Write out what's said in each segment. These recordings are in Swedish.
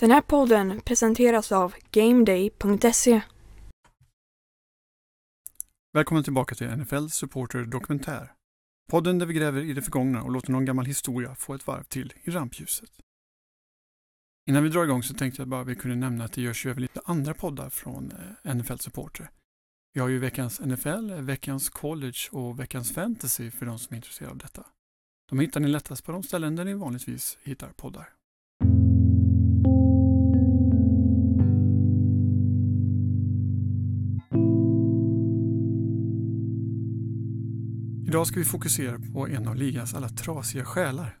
Den här podden presenteras av GameDay.se. Välkommen tillbaka till NFL Supporter Dokumentär. Podden där vi gräver i det förgångna och låter någon gammal historia få ett varv till i rampljuset. Innan vi drar igång så tänkte jag bara att vi kunde nämna att det görs ju även lite andra poddar från eh, NFL Supporter. Vi har ju veckans NFL, veckans college och veckans fantasy för de som är intresserade av detta. De hittar ni lättast på de ställen där ni vanligtvis hittar poddar. Idag ska vi fokusera på en av ligans alla trasiga själar.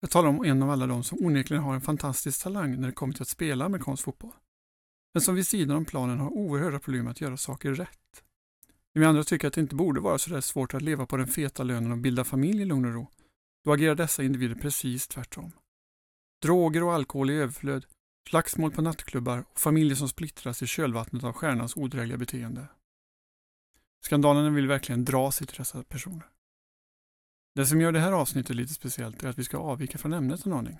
Jag talar om en av alla de som onekligen har en fantastisk talang när det kommer till att spela amerikansk fotboll. Men som vid sidan om planen har oerhörda problem att göra saker rätt. Vi andra tycker att det inte borde vara så där svårt att leva på den feta lönen och bilda familj i lugn och ro. Då agerar dessa individer precis tvärtom. Droger och alkohol i överflöd, slagsmål på nattklubbar och familjer som splittras i kölvattnet av stjärnans odrägliga beteende. Skandalerna vill verkligen dra sig till dessa personer. Det som gör det här avsnittet lite speciellt är att vi ska avvika från ämnet en aning.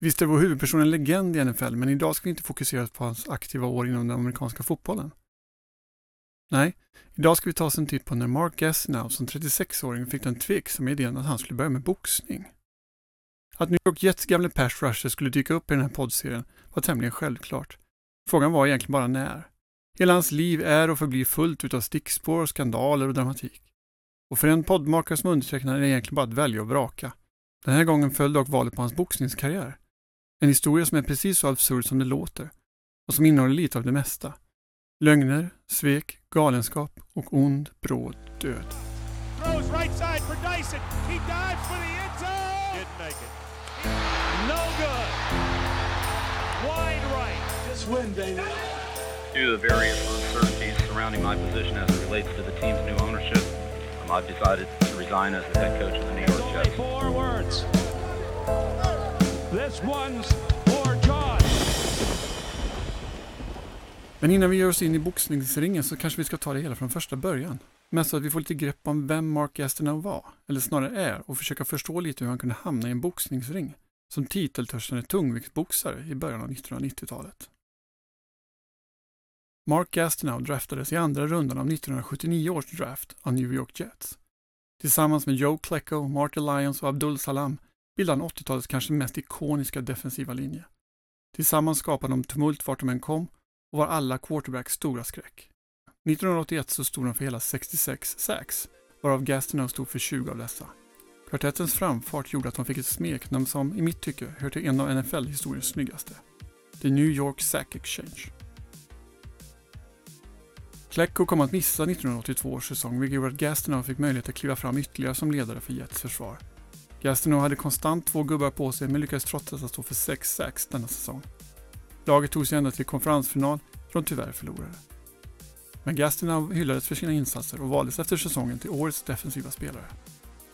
Visst är vår huvudperson en legend i NFL, men idag ska vi inte fokusera på hans aktiva år inom den amerikanska fotbollen. Nej, idag ska vi ta oss en titt på när Mark Gastineau som 36-åring fick den tveksamma idén att han skulle börja med boxning. Att New York Jets gamle pass rusher skulle dyka upp i den här poddserien var tämligen självklart. Frågan var egentligen bara när. Hela hans liv är och förblir fullt utav stickspår, skandaler och dramatik. Och för en poddmakare som undertecknad är det egentligen bara att välja och vraka. Den här gången föll dock valet på hans boxningskarriär. En historia som är precis så absurd som det låter och som innehåller lite av det mesta. Lögner, svek, galenskap och ond, bråd död. No good. Wide right. Just win, baby. Due to the various uncertainties surrounding my position as it relates to the team's new ownership, um, I've decided to resign as the head coach of the New York only Jets. four words. This one's for John. Men innan vi ger oss in i boxningsringen så kanske vi ska ta det hela från första början. Mest så att vi får lite grepp om vem Mark Gastineau var, eller snarare är, och försöka förstå lite hur han kunde hamna i en boxningsring som titeltörstande tungviktsboxare i början av 1990-talet. Mark Gastineau draftades i andra rundan av 1979 års draft av New York Jets. Tillsammans med Joe Klecko, Marty Lyons och Abdul Salam bildade han 80-talets kanske mest ikoniska defensiva linje. Tillsammans skapade de tumult vart de än kom och var alla quarterbacks stora skräck. 1981 så stod de för hela 66 sacks, varav Gastineau stod för 20 av dessa. Kvartettens framfart gjorde att de fick ett smeknamn som, i mitt tycke, hör till en av NFL-historiens snyggaste. The New York Sack Exchange. Klecko kom att missa 1982 års säsong, vilket gjorde att Gastineau fick möjlighet att kliva fram ytterligare som ledare för Jets försvar. Gastineau hade konstant två gubbar på sig, men lyckades trots detta stå för sex sacks denna säsong. Laget tog sig ända till konferensfinal, där de tyvärr förlorade. Men Gastineau hyllades för sina insatser och valdes efter säsongen till årets defensiva spelare.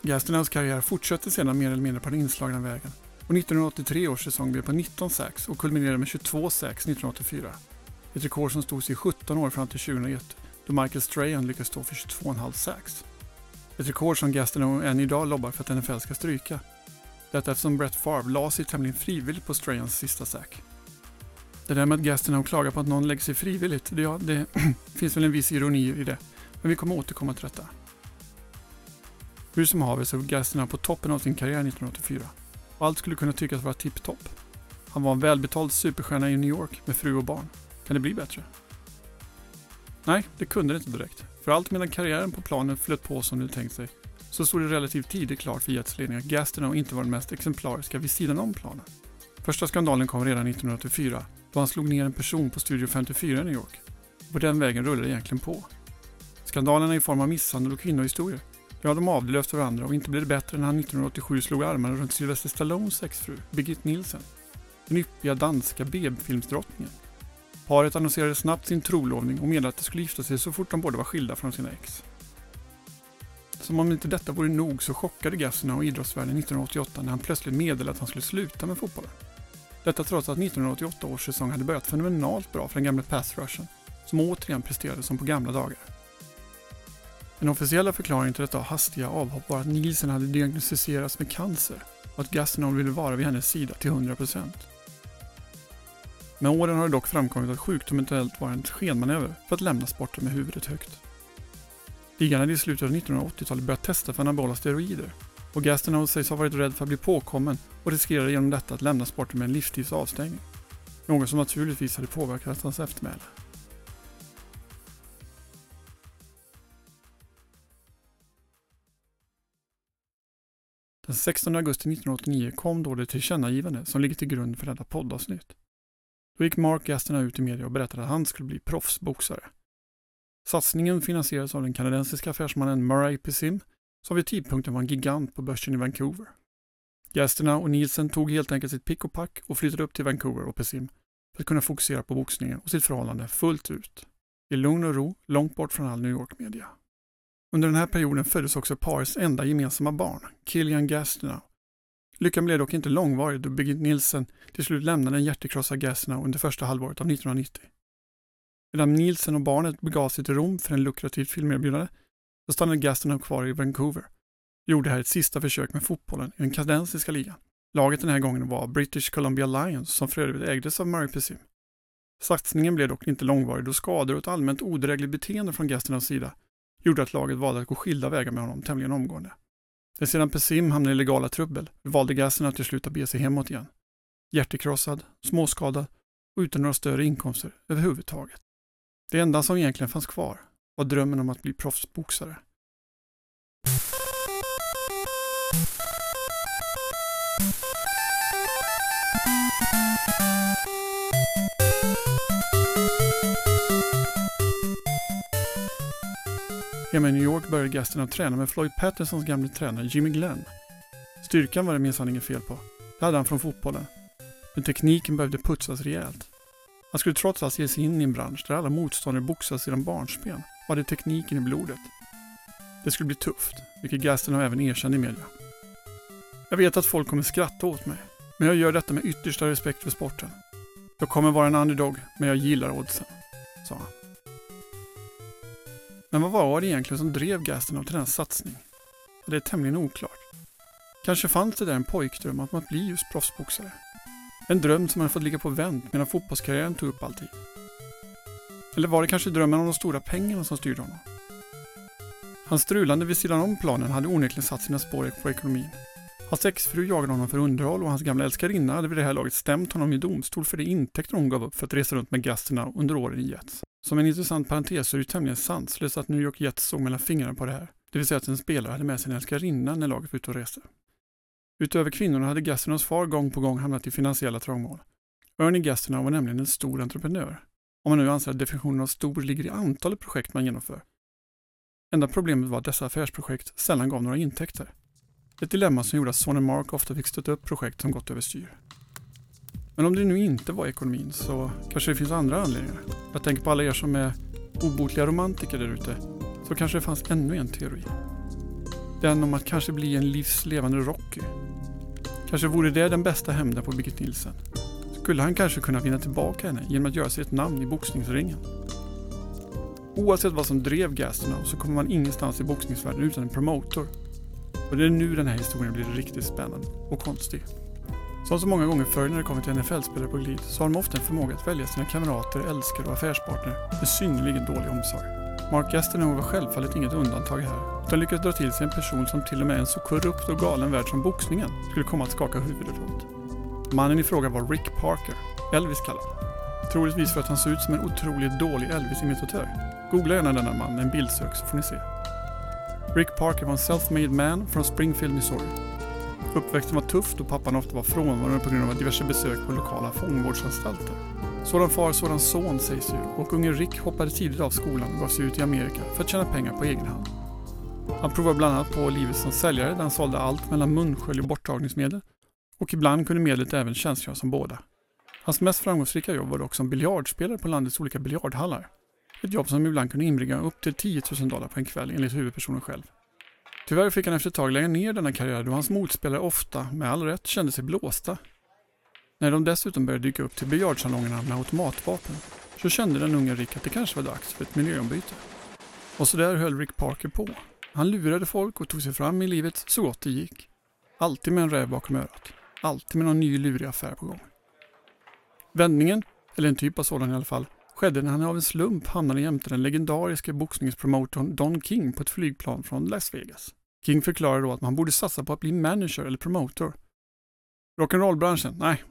Gastineaus karriär fortsatte sedan mer eller mindre på den inslagna vägen och 1983 års säsong blev på 19 sacks och kulminerade med 22 sacks 1984. Ett rekord som stod sig i 17 år fram till 2001 då Michael Strahan lyckades stå för 22,5 sacks. Ett rekord som Gastineau än idag lobbar för att NFL ska stryka. Detta eftersom Brett Favre la sig tämligen frivilligt på Strahans sista sack. Det där med att Gastineau klagar på att någon lägger sig frivilligt, det, ja, det finns väl en viss ironi i det. Men vi kommer återkomma till detta. Hur som haver så var Gastineau på toppen av sin karriär 1984. Och allt skulle kunna tyckas vara tipptopp. Han var en välbetald superstjärna i New York med fru och barn. Kan det bli bättre? Nej, det kunde det inte direkt. För allt medan karriären på planen flöt på som du tänkt sig, så stod det relativt tidigt klart för Jets ledning att Gastineau inte var den mest exemplariska vid sidan om planen. Första skandalen kom redan 1984, då han slog ner en person på Studio 54 i New York. Och på den vägen rullade det egentligen på. Skandalerna i form av misshandel och kvinnohistorier, ja de avlöste varandra och inte blev det bättre när han 1987 slog armarna runt Sylvester Stallones exfru, Birgit Nielsen. Den yppiga danska B-filmsdrottningen. Paret annonserade snabbt sin trolovning och meddelade att de skulle gifta sig så fort de båda var skilda från sina ex. Som om inte detta vore nog så chockade Gassina och idrottsvärlden 1988 när han plötsligt meddelade att han skulle sluta med fotbollen. Detta trots att 1988 års säsong hade börjat fenomenalt bra för den gamla passrushen, som återigen presterade som på gamla dagar. Den officiella förklaringen till detta hastiga avhopp var att Nielsen hade diagnostiserats med cancer och att Gastineau ville vara vid hennes sida till 100%. Med åren har det dock framkommit att sjukdom eventuellt var en skenmanöver för att lämna sporten med huvudet högt. Ligan hade i slutet av 1980-talet börjat testa för anabola steroider och Gastineau sägs ha varit rädd för att bli påkommen och riskerade genom detta att lämna sporten med en livstids avstängning. Något som naturligtvis hade påverkat hans eftermäle. Den 16 augusti 1989 kom då det tillkännagivande som ligger till grund för detta poddavsnitt. Då gick Mark gästerna ut i media och berättade att han skulle bli proffsboxare. Satsningen finansierades av den kanadensiska affärsmannen Murray Pessim som vid tidpunkten var en gigant på börsen i Vancouver. Gästerna och Nielsen tog helt enkelt sitt pick och pack och flyttade upp till Vancouver och Pessim för att kunna fokusera på boxningen och sitt förhållande fullt ut. I lugn och ro, långt bort från all New York-media. Under den här perioden föddes också parets enda gemensamma barn, Killian Gastineau. Lyckan blev dock inte långvarig då Birgit Nielsen till slut lämnade den hjärtekrossade Gastineau under första halvåret av 1990. Medan Nielsen och barnet begav sig till Rom för en lukrativt filmerbjudande så stannade Gastineau kvar i Vancouver och gjorde här ett sista försök med fotbollen i den kanadensiska ligan. Laget den här gången var British Columbia Lions som för övrigt ägdes av Murray Pessim. Satsningen blev dock inte långvarig då skador och ett allmänt odrägligt beteende från Gastineaus sida gjorde att laget valde att gå skilda vägar med honom tämligen omgående. När sedan Pessim hamnade i legala trubbel valde Gastineau till slut att bege sig hemåt igen. Hjärtekrossad, småskadad och utan några större inkomster överhuvudtaget. Det enda som egentligen fanns kvar var drömmen om att bli proffsboxare. Hemma i New York började Gaston att träna med Floyd Pattersons gamle tränare Jimmy Glenn. Styrkan var det minsann inget fel på. Det hade han från fotbollen. Men tekniken behövde putsas rejält. Han skulle trots allt ge sig in i en bransch där alla motståndare boxas sedan barnsben och hade tekniken i blodet. Det skulle bli tufft, vilket Gaston även erkände i media. Jag vet att folk kommer skratta åt mig, men jag gör detta med yttersta respekt för sporten. Jag kommer vara en underdog, men jag gillar oddsen, sa han. Men vad var det egentligen som drev Gaston till denna satsning? Det är tämligen oklart. Kanske fanns det där en pojkdröm om att bli just proffsboxare. En dröm som hade fått ligga på vänt medan fotbollskarriären tog upp all tid. Eller var det kanske drömmen om de stora pengarna som styrde honom? Hans strulande vid sidan om planen hade onekligen satt sina spår på ekonomin. Hans exfru jagade honom för underhåll och hans gamla älskarinna hade vid det här laget stämt honom i domstol för de intäkter hon gav upp för att resa runt med gasterna under åren i Jets. Som en intressant parentes så är det tämligen sanslöst att New York Jets såg mellan fingrarna på det här. Det vill säga att en spelare hade med sig en älskarinna när laget var ute och reste. Utöver kvinnorna hade Gastineaus far gång på gång hamnat i finansiella trångmål. Ernie Gastineau var nämligen en stor entreprenör. Om man nu anser att definitionen av stor ligger i antalet projekt man genomför. Enda problemet var att dessa affärsprojekt sällan gav några intäkter. Ett dilemma som gjorde att sonen Mark ofta fick stötta upp projekt som gått överstyr. Men om det nu inte var ekonomin så kanske det finns andra anledningar. Jag tänker på alla er som är obotliga romantiker där ute. Så kanske det fanns ännu en teori. Den om att kanske bli en livslevande Rocky. Kanske vore det den bästa hämnden på Birgit Nilsen. Skulle han kanske kunna vinna tillbaka henne genom att göra sig ett namn i boxningsringen? Oavsett vad som drev Gastineau så kommer man ingenstans i boxningsvärlden utan en promotor. Och det är nu den här historien blir riktigt spännande och konstig. Som så många gånger förr när det kommer till NFL-spelare på glid så har de ofta en förmåga att välja sina kamrater, älskare och affärspartner med synnerligen dålig omsorg. Mark Gastineau var självfallet inget undantag här, utan lyckades dra till sig en person som till och med en så korrupt och galen värld som boxningen skulle komma att skaka huvudet åt. Mannen i fråga var Rick Parker, Elvis kallad. Troligtvis för att han såg ut som en otroligt dålig Elvis-imitatör. Googla gärna denna man med en bildsök så får ni se. Rick Parker var en self-made man från Springfield, Missouri. Uppväxten var tuff då pappan ofta var frånvarande på grund av diverse besök på lokala fångvårdsanstalter. Sådan far, sådan son sägs ju och unge Rick hoppade tidigt av skolan och gav sig ut i Amerika för att tjäna pengar på egen hand. Han provade bland annat på livet som säljare där han sålde allt mellan munskölj och borttagningsmedel och ibland kunde medlet även tjänstgöra som båda. Hans mest framgångsrika jobb var dock som biljardspelare på landets olika biljardhallar. Ett jobb som ibland kunde inbringa upp till 10 000 dollar på en kväll enligt huvudpersonen själv. Tyvärr fick han efter ett tag lägga ner denna karriär då hans motspelare ofta, med all rätt, kände sig blåsta. När de dessutom började dyka upp till biljardsalongerna med automatvapen så kände den unga Rick att det kanske var dags för ett miljöombyte. Och så där höll Rick Parker på. Han lurade folk och tog sig fram i livet så gott det gick. Alltid med en räv bakom örat. Alltid med någon ny lurig affär på gång. Vändningen, eller en typ av sådan i alla fall, skedde när han av en slump hamnade jämte den legendariske boxningspromotorn Don King på ett flygplan från Las Vegas. King förklarade då att man borde satsa på att bli manager eller promotor. Rock'n'roll-branschen? Nej,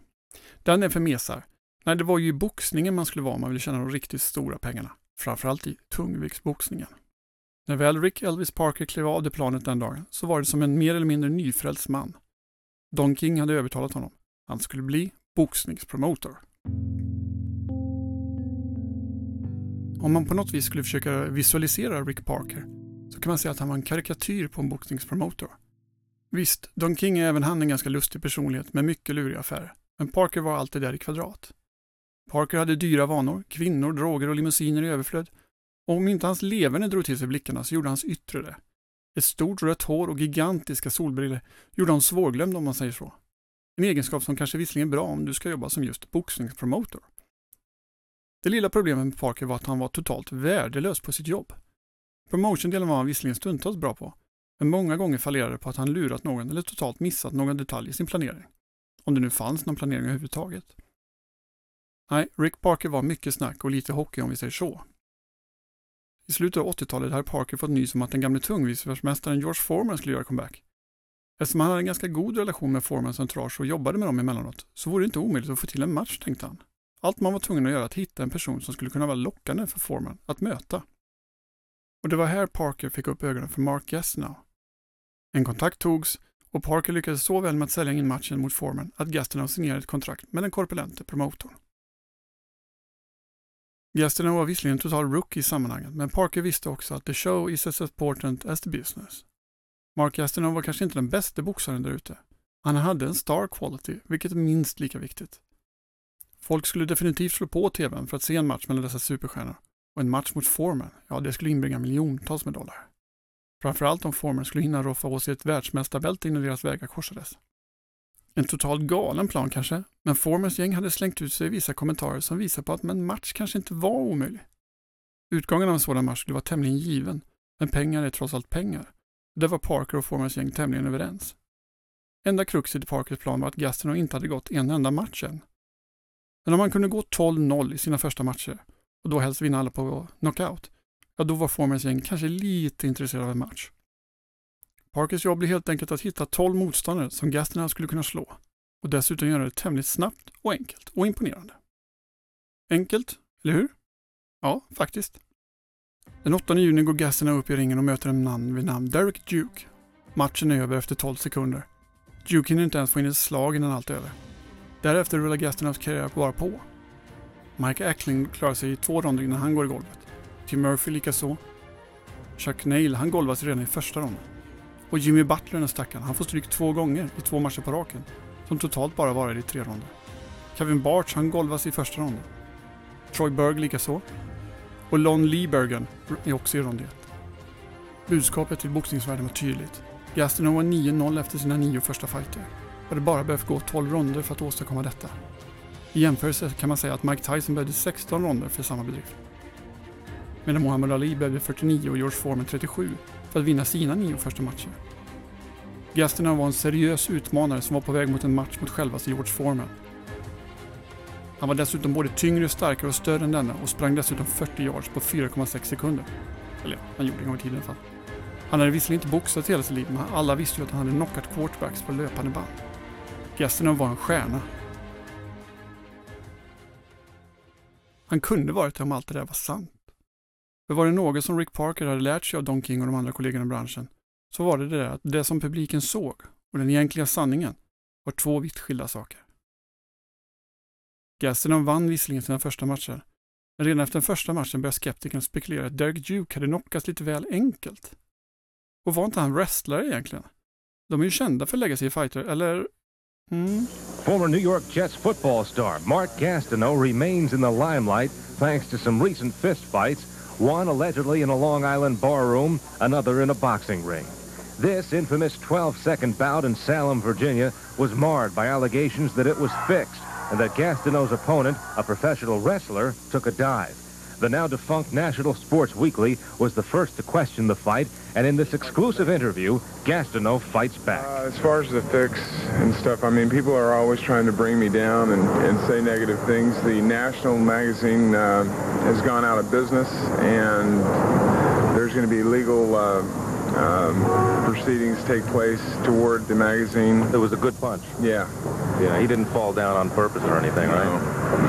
den är för mesar. Nej, det var ju i boxningen man skulle vara om man ville tjäna de riktigt stora pengarna. Framförallt i tungviktsboxningen. När väl Rick Elvis Parker klev av det planet den dagen så var det som en mer eller mindre nyfrälst man. Don King hade övertalat honom. Han skulle bli boxningspromotor. Om man på något vis skulle försöka visualisera Rick Parker så kan man säga att han var en karikatyr på en boxningspromotor. Visst, Don King är även han en ganska lustig personlighet med mycket luriga affärer. Men Parker var alltid där i kvadrat. Parker hade dyra vanor, kvinnor, droger och limousiner i överflöd. Och om inte hans leverne drog till sig blickarna så gjorde hans yttre det. Ett stort rött hår och gigantiska solbriller gjorde honom svårglömd om man säger så. En egenskap som kanske visserligen är bra om du ska jobba som just boxningspromotor. Det lilla problemet med Parker var att han var totalt värdelös på sitt jobb. Promotion-delen var han visserligen stundtals bra på, men många gånger fallerade på att han lurat någon eller totalt missat någon detalj i sin planering. Om det nu fanns någon planering överhuvudtaget. Nej, Rick Parker var mycket snack och lite hockey om vi säger så. I slutet av 80-talet hade Parker fått nys om att den gamle tungviktsvärldsmästaren George Foreman skulle göra comeback. Eftersom han hade en ganska god relation med Foremans entourage och jobbade med dem emellanåt så vore det inte omöjligt att få till en match, tänkte han. Allt man var tvungen att göra att hitta en person som skulle kunna vara lockande för Foreman att möta. Och det var här Parker fick upp ögonen för Mark Gastineau. En kontakt togs och Parker lyckades så väl med att sälja in matchen mot Foreman att Gastineau signerade ett kontrakt med den korpulente promotorn. Gastineau var visserligen en total rookie i sammanhanget, men Parker visste också att the show is as important as the business. Mark Gastineau var kanske inte den bästa boxaren där ute. Han hade en star quality, vilket är minst lika viktigt. Folk skulle definitivt slå på tvn för att se en match mellan dessa superstjärnor. Och en match mot Foreman, ja det skulle inbringa miljontals med dollar. Framförallt om Foreman skulle hinna roffa åt sig ett världsmästarbälte innan deras vägar korsades. En totalt galen plan kanske, men Formans gäng hade slängt ut sig vissa kommentarer som visar på att en match kanske inte var omöjlig. Utgången av en sådan match skulle vara tämligen given, men pengar är trots allt pengar. Det var Parker och Formans gäng tämligen överens. Enda kruxet i Parkers plan var att Gastineau inte hade gått en enda match än. Men om han kunde gå 12-0 i sina första matcher och då helst vinna alla på knockout, ja då var Formans gäng kanske lite intresserade av en match. Parkers jobb blev helt enkelt att hitta 12 motståndare som Gastineau skulle kunna slå och dessutom göra det tämligen snabbt och enkelt och imponerande. Enkelt, eller hur? Ja, faktiskt. Den 8 juni går Gastineau upp i ringen och möter en man vid namn Derek Duke. Matchen är över efter 12 sekunder. Duke hinner inte ens få in ett slag innan allt är över. Därefter rullar Gastineaus karriär bara på. Mike Ackling klarar sig i två ronder innan han går i golvet. Tim Murphy likaså. Chuck Nail han golvas redan i första ronden. Och Jimmy Butler, den stackaren, han får stryk två gånger i två matcher på raken. Som totalt bara varar i tre ronder. Kevin Barch, han golvas i första ronden. Troy Berg likaså. Och Lon Liebergen är också i rond 1. Budskapet till boxningsvärlden var tydligt. Gastineau var 9-0 efter sina nio första fighter. Och det bara behövt gå 12 ronder för att åstadkomma detta. I jämförelse kan man säga att Mike Tyson behövde 16 ronder för samma bedrift. Medan Muhammad Ali behövde 49 och George Foreman 37 för att vinna sina nio första matcher. Gastineau var en seriös utmanare som var på väg mot en match mot självaste George Foreman. Han var dessutom både tyngre, starkare och större än denna och sprang dessutom 40 yards på 4,6 sekunder. Eller ja, han gjorde det en gång i tiden i alla fall. Han hade visserligen inte boxat hela sitt liv, men alla visste ju att han hade knockat quarterbacks på löpande band. Gastineau var en stjärna. Han kunde varit det om allt det där var sant. För var det något som Rick Parker hade lärt sig av Don King och de andra kollegorna i branschen så var det det där att det som publiken såg och den egentliga sanningen var två vitt skilda saker. Gastelum vann visserligen sina första matcher, men redan efter den första matchen började skeptikerna spekulera att Derek Duke hade knockats lite väl enkelt. Och var inte han wrestlare egentligen? De är ju kända för att lägga sig i fighter, eller? Mm. Former New York Jets football star Mark Gastineau remains in the limelight thanks to some recent fistfights one allegedly in a Long Island barroom, another in a boxing ring. This infamous 12-second bout in Salem, Virginia, was marred by allegations that it was fixed and that Gastineau's opponent, a professional wrestler, took a dive. The now defunct National Sports Weekly was the first to question the fight, and in this exclusive interview, Gastineau fights back. Uh, as far as the fix and stuff, I mean, people are always trying to bring me down and, and say negative things. The National magazine uh, has gone out of business, and there's going to be legal uh, um, proceedings take place toward the magazine. It was a good punch. Yeah, Yeah, he didn't fall down on purpose or anything, right?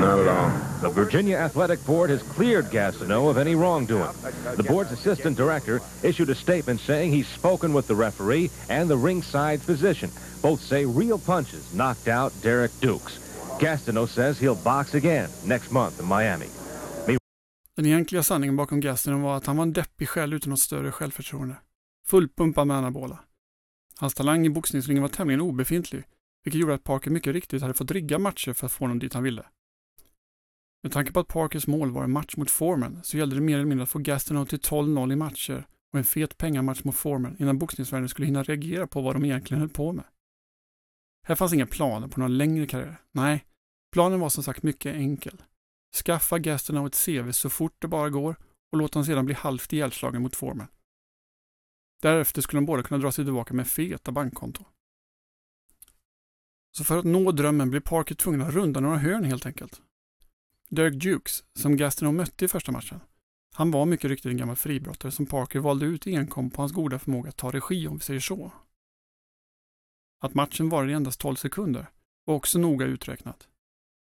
no, not at all. The Virginia Athletic Board has cleared Gastineau of any wrongdoing. The board's assistant director issued a statement saying he's spoken with the referee and the ringside physician. Both say real punches knocked out Derek Dukes. Gastineau says he'll box again next month in Miami. Den egentliga sanningen bakom Gastineau var att han var en deppig själ utan något större självförtroende. Fullpumpad med anabola. Hans talang i boxningsringen var tämligen obefintlig, vilket gjorde att Parker mycket riktigt hade fått rigga matcher för att få honom dit han ville. Med tanke på att Parkers mål var en match mot Foreman så gällde det mer eller mindre att få Gastineau till 12-0 i matcher och en fet pengamatch mot Foreman innan boxningsvärlden skulle hinna reagera på vad de egentligen höll på med. Här fanns inga planer på någon längre karriär. Nej, planen var som sagt mycket enkel. Skaffa Gastineau ett CV så fort det bara går och låt honom sedan bli halvt ihjälslagen mot Foreman. Därefter skulle de båda kunna dra sig tillbaka med feta bankkonton. Så för att nå drömmen blev Parker tvungen att runda några hörn helt enkelt. Dirk Dukes, som Gastineau mötte i första matchen, han var mycket riktigt en gammal fribrottare som Parker valde ut enkom på hans goda förmåga att ta regi om vi säger så. Att matchen varade i endast 12 sekunder var också noga uträknat.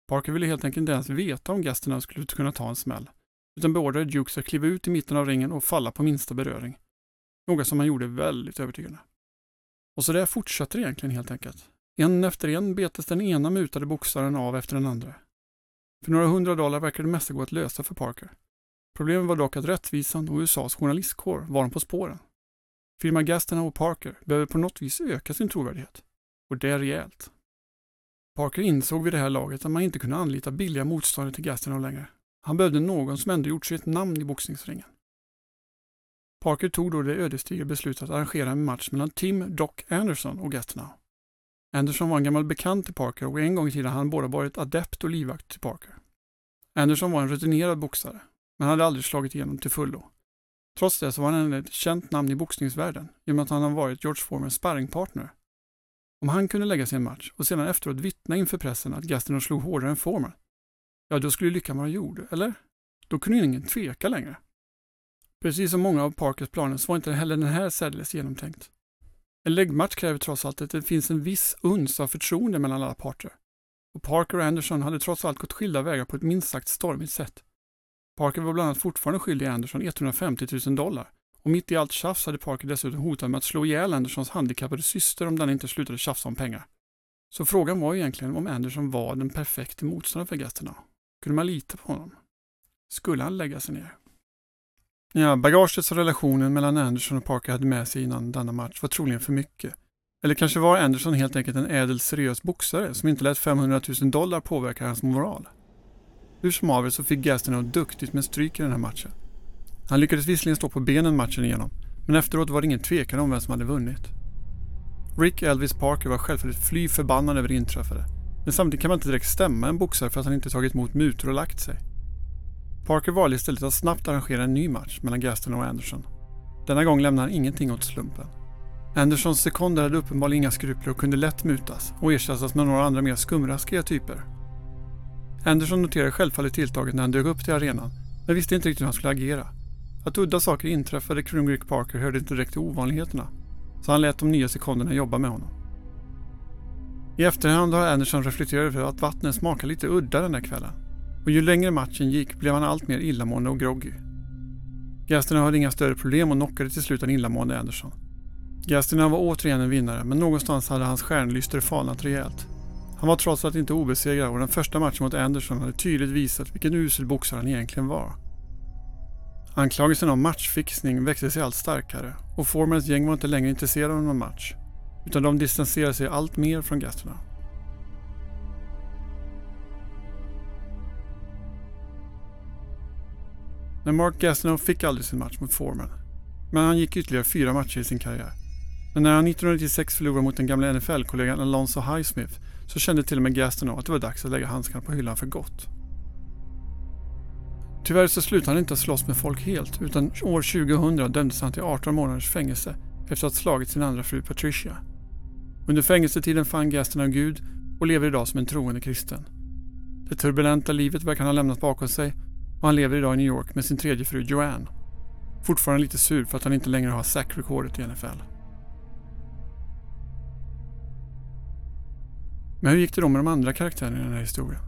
Parker ville helt enkelt inte ens veta om Gastineau skulle kunna ta en smäll, utan beordrade Dukes att kliva ut i mitten av ringen och falla på minsta beröring. Något som han gjorde väldigt övertygande. Och så där fortsatte det egentligen helt enkelt. En efter en betes den ena mutade boxaren av efter den andra. För några hundra dollar verkade det mesta gå att lösa för Parker. Problemet var dock att rättvisan och USAs journalistkår var de på spåren. Firma Gastineau och Parker behöver på något vis öka sin trovärdighet. Och det är rejält. Parker insåg vid det här laget att man inte kunde anlita billiga motståndare till Gastineau längre. Han behövde någon som ändå gjort sig ett namn i boxningsringen. Parker tog då det ödesdigra beslutet att arrangera en match mellan Tim Doc Anderson och Gastineau. Anderson var en gammal bekant till Parker och en gång i tiden hade han båda varit adept och livvakt till Parker. Anderson var en rutinerad boxare, men hade aldrig slagit igenom till fullo. Trots det så var han ett känt namn i boxningsvärlden genom att han har varit George Formans sparringpartner. Om han kunde lägga sig en match och sedan efteråt vittna inför pressen att Gastineau slog hårdare än Forman, ja då skulle lyckan vara gjord, eller? Då kunde ingen tveka längre. Precis som många av Parkers planer så var inte heller den här särdeles genomtänkt. En läggmatch kräver trots allt att det finns en viss uns av förtroende mellan alla parter. Och Parker och Anderson hade trots allt gått skilda vägar på ett minst sagt stormigt sätt. Parker var bland annat fortfarande skyldig Anderson 150 000 dollar och mitt i allt tjafs hade Parker dessutom hotat med att slå ihjäl Andersons handikappade syster om den inte slutade tjafsa om pengar. Så frågan var egentligen om Anderson var den perfekta motståndaren för Gastineau. Kunde man lita på honom? Skulle han lägga sig ner? Ja, bagaget och relationen mellan Anderson och Parker hade med sig innan denna match var troligen för mycket. Eller kanske var Anderson helt enkelt en ädel seriös boxare som inte lät 500 000 dollar påverka hans moral. Hur som haver så fick Gastineau duktigt med stryk i den här matchen. Han lyckades visserligen stå på benen matchen igenom, men efteråt var det ingen tvekan om vem som hade vunnit. Rick Elvis Parker var självfallet fly förbannad över det inträffade, men samtidigt kan man inte direkt stämma en boxare för att han inte tagit emot mutor och lagt sig. Parker valde istället att snabbt arrangera en ny match mellan Gaston och Anderson. Denna gång lämnade han ingenting åt slumpen. Andersons sekonder hade uppenbarligen inga skrupler och kunde lätt mutas och ersättas med några andra mer skumraskiga typer. Anderson noterade självfallet tilltaget när han dök upp till arenan, men visste inte riktigt hur han skulle agera. Att udda saker inträffade kring Rick Parker hörde inte direkt till ovanligheterna, så han lät de nya sekunderna jobba med honom. I efterhand har Anderson reflekterat över att vattnet smakade lite udda den där kvällen och ju längre matchen gick blev han allt mer illamående och groggy. Gästerna hade inga större problem och knockade till slut den illamående Anderson. Gästerna var återigen en vinnare men någonstans hade hans stjärnlyster falnat rejält. Han var trots allt inte obesegrad och den första matchen mot Anderson hade tydligt visat vilken usel boxare han egentligen var. Anklagelsen om matchfixning växte sig allt starkare och Formans gäng var inte längre intresserade av någon match utan de distanserade sig allt mer från Gasterna. Men Mark Gastineau fick aldrig sin match mot Foreman. Men han gick ytterligare fyra matcher i sin karriär. Men när han 1996 förlorade mot den gamla NFL-kollegan Alonso Highsmith så kände till och med Gastineau att det var dags att lägga handskarna på hyllan för gott. Tyvärr så slutade han inte att slåss med folk helt utan år 2000 dömdes han till 18 månaders fängelse efter att ha slagit sin andra fru Patricia. Under fängelsetiden fann Gastineau Gud och lever idag som en troende kristen. Det turbulenta livet verkar han ha lämnat bakom sig och han lever idag i New York med sin tredje fru Joanne. Fortfarande lite sur för att han inte längre har sackrekordet i NFL. Men hur gick det då med de andra karaktärerna i den här historien?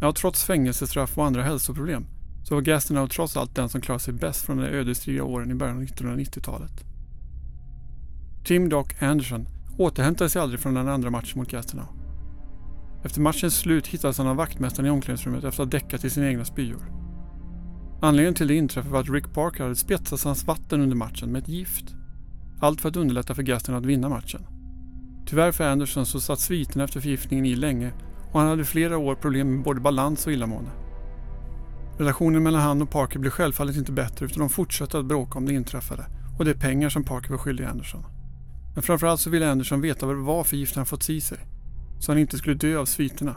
Ja, trots fängelsestraff och andra hälsoproblem så var Gastineau trots allt den som klarade sig bäst från de ödesdigra åren i början av 1990-talet. Tim Doc Anderson återhämtade sig aldrig från den andra matchen mot Gastineau. Efter matchens slut hittades han av vaktmästaren i omklädningsrummet efter att ha däckat i sina egna spyor. Anledningen till det inträffade var att Rick Parker hade spetsat hans vatten under matchen med ett gift. Allt för att underlätta för Gaston att vinna matchen. Tyvärr för Anderson så satt sviterna efter förgiftningen i länge och han hade flera år problem med både balans och illamående. Relationen mellan han och Parker blev självfallet inte bättre utan de fortsatte att bråka om det inträffade och de pengar som Parker var skyldig Anderson. Men framförallt så ville Anderson veta vad det var för gift han fått i sig. Så han inte skulle dö av sviterna.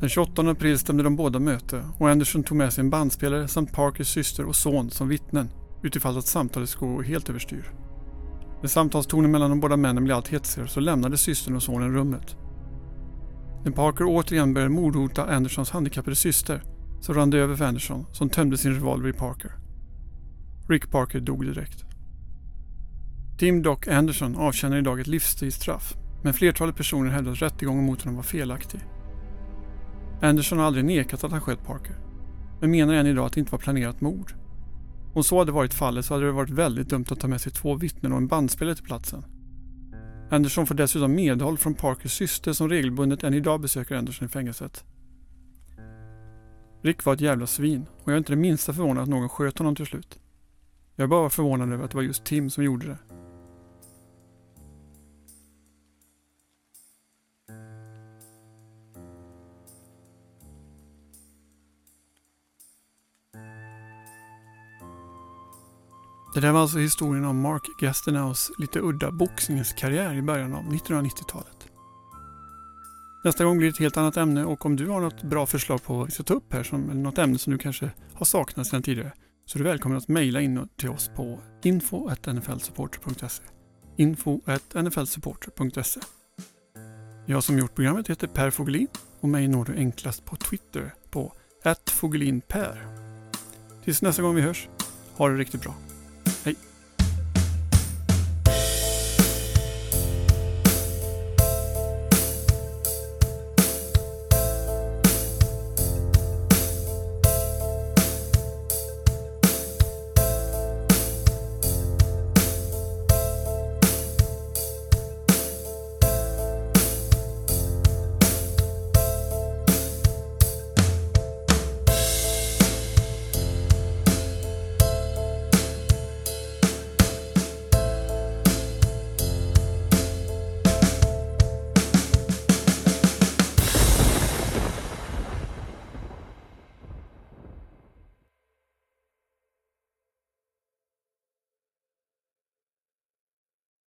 Den 28 april stämde de båda möte och Anderson tog med sig en bandspelare samt Parkers syster och son som vittnen utifall att samtalet skulle gå helt överstyr. När samtalstonen mellan de båda männen blev allt hetsigare så lämnade systern och sonen rummet. När Parker återigen började mordhota Andersons handikappade syster så rann det över för Anderson som tömde sin revolver i Parker. Rick Parker dog direkt. Tim Doc Anderson avtjänar idag ett livstidsstraff men flertalet personer hävdar att rättegången mot honom var felaktig. Anderson har aldrig nekat att han sköt Parker men menar än idag att det inte var planerat mord. Om så hade varit fallet så hade det varit väldigt dumt att ta med sig två vittnen och en bandspelare till platsen. Anderson får dessutom medhåll från Parkers syster som regelbundet än idag besöker Anderson i fängelset. Rick var ett jävla svin och jag är inte det minsta förvånad att någon sköt honom till slut. Jag är bara förvånad över att det var just Tim som gjorde det. Det där var alltså historien om Mark Gastenaus lite udda boxningskarriär i början av 1990-talet. Nästa gång blir det ett helt annat ämne och om du har något bra förslag på vad vi ska ta upp här, som, eller något ämne som du kanske har saknat sedan tidigare, så är du välkommen att mejla in till oss på info.nflsupporter.se info.nflsupporter.se Jag som gjort programmet heter Per Fogelin och mig når du enklast på Twitter på @fogelinper. Tills nästa gång vi hörs, ha det riktigt bra.